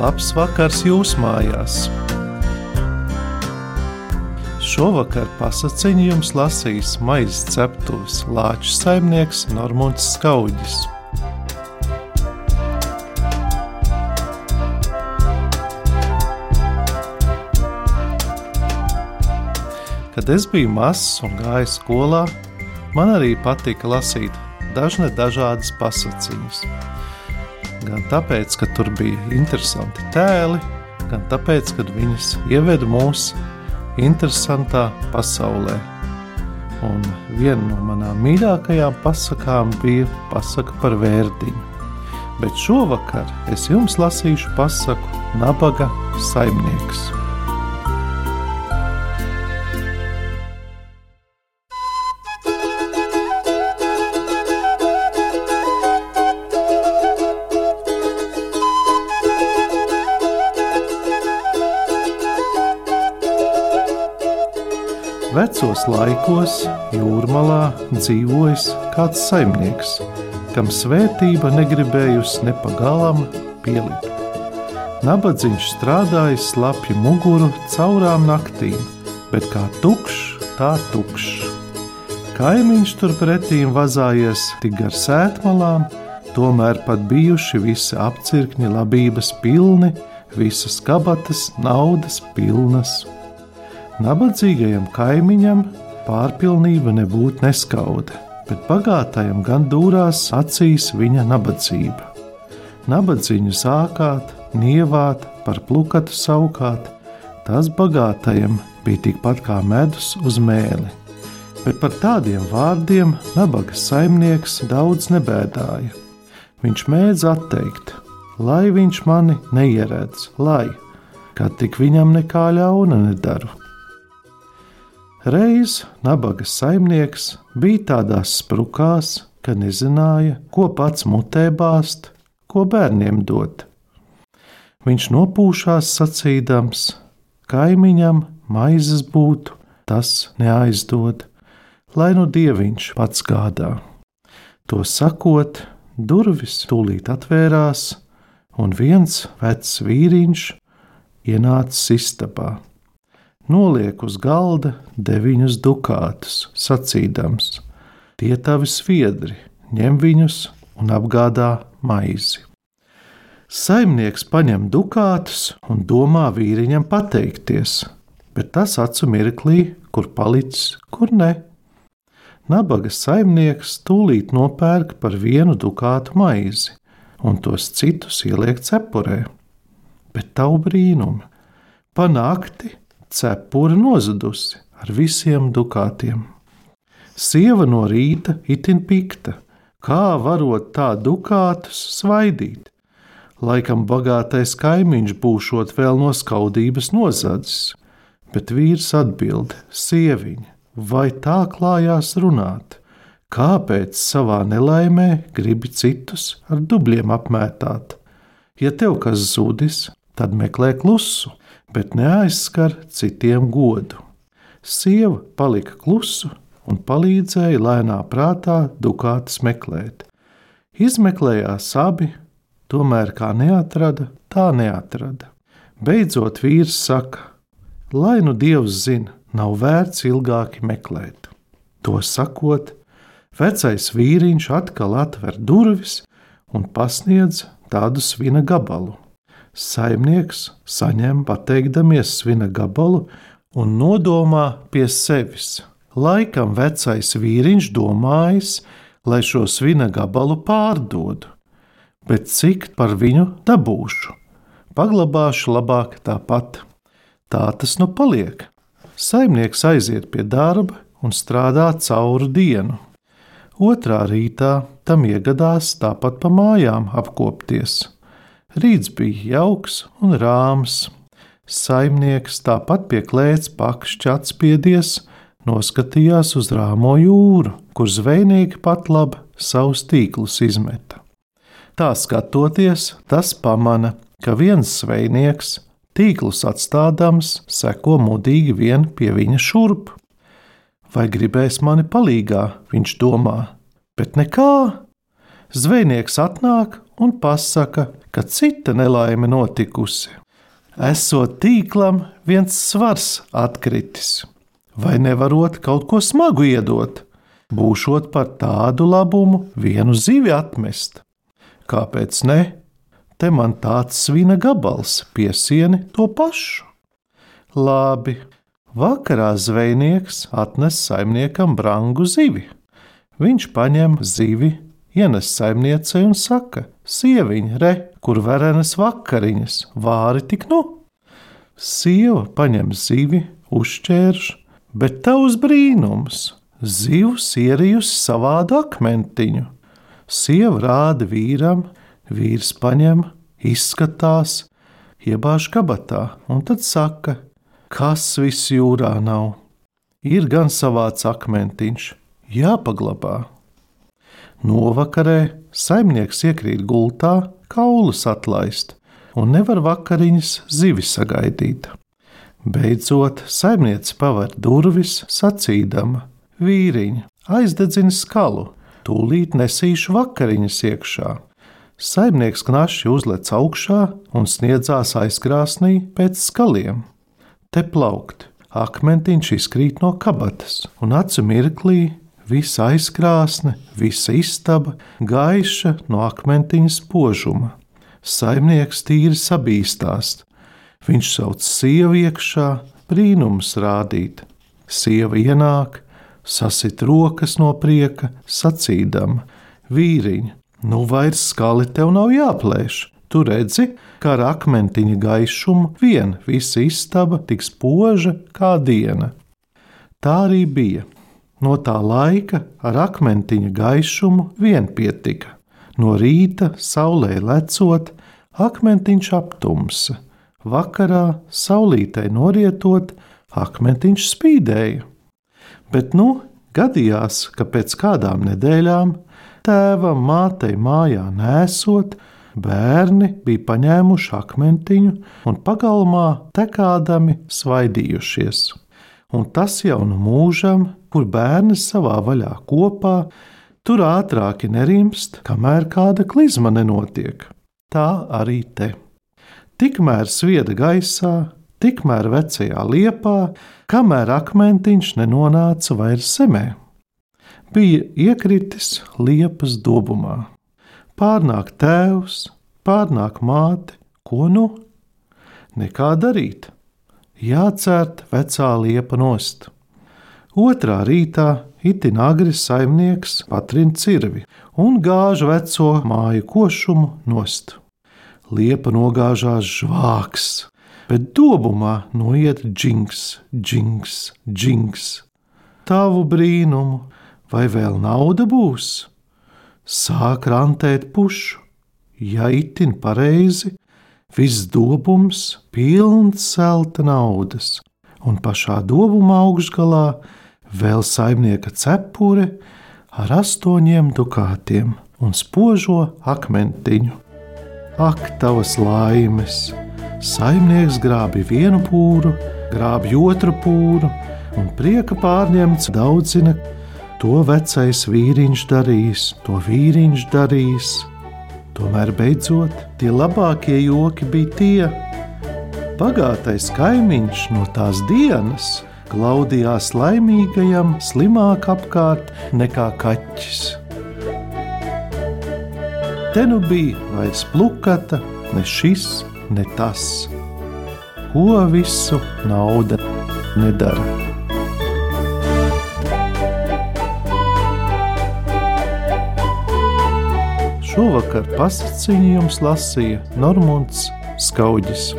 labs vakars jūsu mājās! Šovakar pasakiņu jums lasīs maizes ceptuves Lāča saimnieks Normons Skaudis. Kad es biju mazs un gāju skolā, man arī patika lasīt dažne dažādas pasakiņas. Gan tāpēc, ka tur bija interesanti tēli, gan tāpēc, ka viņas ieveda mūsu interesantā pasaulē. Un viena no manām mīļākajām pasakām bija pasaka par vērtiņu. Bet šovakar es jums lasīšu pasaku Nabaga saimnieks. Vecos laikos jūrmalā dzīvojis kāds saimnieks, kam svētība negribējusi ne pagalam pielikt. Nabadzīgs strādājis slapju muguru caurām naktīm, bet kā tukšs, tā tukšs. Kaimiņš turpretī vazājies tik gar sētmalām, tomēr pat bijuši visi apcirkņi labības pilni, visas kabatas naudas pilnas. Nabadzīgajam kaimiņam pārpilnība nebūtu neskauda, bet bagātajam gan dūrās acīs viņa nabadzība. Nabadzīņu sākāt, nievāt, par plukatu saukāt, tas bagātajam bija tikpat kā medus uz mēli. Bet par tādiem vārdiem nabaga saimnieks daudz nebēdāja. Viņš mēdz atteikt, lai viņš mani neieredz, lai, kad tik viņam nekā ļauna nedaru. Reiz nabaga saimnieks bija tādās sprukās, ka nezināja, ko pats mutē bāzt, ko bērniem dot. Viņš nopūšās sacīdams, kaimiņam maizes būtu, tas neaizdod, lai nu dieviņš pats gādā. To sakot, durvis tūlīt atvērās, un viens vecs vīriņš ienāca istabā noliek uz galda deviņus dukātus, sacīdams: Tie tavi sviedri, ņem viņus un apgādā maizi. Saimnieks paņem dukātus un domā vīriņam pateikties, bet tas acu mirklī, kur palicis, kur ne. Nabaga saimnieks tūlīt nopērk par vienu dukātu maizi un tos citus ieliek cepurē. Bet tavu brīnumu, pa nakti cepura nozudusi ar visiem dukātiem. Sieva no rīta itin pikta, kā varot tā dukātus svaidīt. Laikam bagātais kaimiņš būšot vēl no skaudības nozadzis, bet vīrs atbild: Sieviņa, vai tā klājās runāt? Kāpēc savā nelaimē gribi citus ar dubļiem apmētāt? Ja tev kas zudis, tad meklē klusu, bet neaizskar citiem godu. Sieva palika klusa un palīdzēja lēnā prātā dukātas meklēt. Izmeklējās abi, tomēr kā neatrada, tā neatrada. Beidzot, vīrs saka, lai nu dievs zina, nav vērts ilgāk meklēt. To sakot, vecais vīriņš atkal atver durvis un pasniedz tādu svina gabalu. Saimnieks saņem pateikdamies svina gabalu un nodomā pie sevis. Laikam vecais vīriņš domājis, lai šo svina gabalu pārdodu, bet cik par viņu dabūšu? Paglabāšu labāk tāpat. Tā tas nu paliek. Saimnieks aiziet pie darba un strādā cauru dienu. Otrā rītā tam iegadās tāpat pa mājām apkopties. Rīts bija jauks un rāms. Saimnieks tāpat pie klēts pakšķi atspiedies, noskatījās uz rāmo jūru, kur zvejnieki pat labi savus tīklus izmeta. Tā skatoties, tas pamana, ka viens zvejnieks tīklus atstādams seko mudīgi vien pie viņa šurp. Vai gribēs mani palīgā, viņš domā, bet nekā. Zvejnieks atnāk un pasaka, ka cita nelaime notikusi. Esot tīklam viens svars atkritis, vai nevarot kaut ko smagu iedot, būšot par tādu labumu vienu zivi atmest. Kāpēc ne? Te man tāds svina gabals, piesieni to pašu. Labi, vakarā zvejnieks atnes saimniekam brangu zivi. Viņš paņem zivi, ienes saimniecei un saka: Sieviņa, re, kur verenas vakariņas, vāri tik nu. Sieva paņem zivi, uzķērš, bet tavs brīnums, zivs ierijusi savādu akmentiņu. Sieva rāda vīram, vīrs paņem, izskatās, iebāž kabatā un tad saka, kas viss jūrā nav. Ir gan savāds akmentiņš, jāpaglabā. Novakarē saimnieks iekrīt gultā, kaulus atlaist, un nevar vakariņas zivi sagaidīt. Beidzot, saimniece paver durvis, sacīdama: Vīriņ, aizdedzini skalu, tūlīt nesīšu vakariņas iekšā. Saimnieks knaši uzlec augšā un sniedzās aizkrāsnī pēc skaliem. Te plaukt, akmentiņš izkrīt no kabatas, un acu mirklī visa aizkrāsne, visa istaba gaiša no akmentiņa spožuma. Saimnieks tīri sabīstās. Viņš sauc sievu iekšā, brīnums rādīt. Sieva ienāk, sasit rokas no prieka, sacīdama: Vīriņ, nu vairs skali tev nav jāplēš. Tu redzi, kā ar akmentiņa gaišumu vien visa istaba tik spoža kā diena. Tā arī bija. No tā laika ar akmentiņa gaišumu vien pietika. No rīta saulē lecot, akmentiņš aptumsa, vakarā saulītei norietot, akmentiņš spīdēja. Bet nu gadījās, ka pēc kādām nedēļām tēvam, mātei mājā nesot, bērni bija paņēmuši akmentiņu un pagalmā tekādami svaidījušies. Un tas jau nu mūžam kur bērni savā vaļā kopā, tur ātrāk nerimst, kamēr kāda klizma nenotiek. Tā arī te. Tikmēr svieda gaisā, tikmēr vecajā liepā, kamēr akmentiņš nenonāca vairs zemē. Bija iekritis liepas dobumā. Pārnāk tēvs, pārnāk māte, ko nu? Nekā darīt. Jācērt vecā liepa nost. Otrā rītā itin agri saimnieks patrina cirvi un gāž veco māju košumu nost. Liepa nogāžās žvāks, bet dobumā noiet džings, džings, džings. Tavu brīnumu, vai vēl nauda būs? Sāk rantēt pušu, ja itin pareizi, viss dobums pilns zelta naudas, un pašā dobuma augšgalā vēl saimnieka cepure ar astoņiem dukātiem un spožo akmentiņu. Ak, tavas laimes! Saimnieks grābi vienu pūru, grābi otru pūru, un prieka pārņemts daudzina, to vecais vīriņš darīs, to vīriņš darīs. Tomēr beidzot tie labākie joki bija tie, bagātais kaimiņš no tās dienas glaudījās laimīgajam slimāk apkārt nekā kaķis. Te nu bija vairs plakata, ne šis, ne tas. Ko visu nauda nedara? Šovakar pasakāņu jums lasīja Normons Skaudis.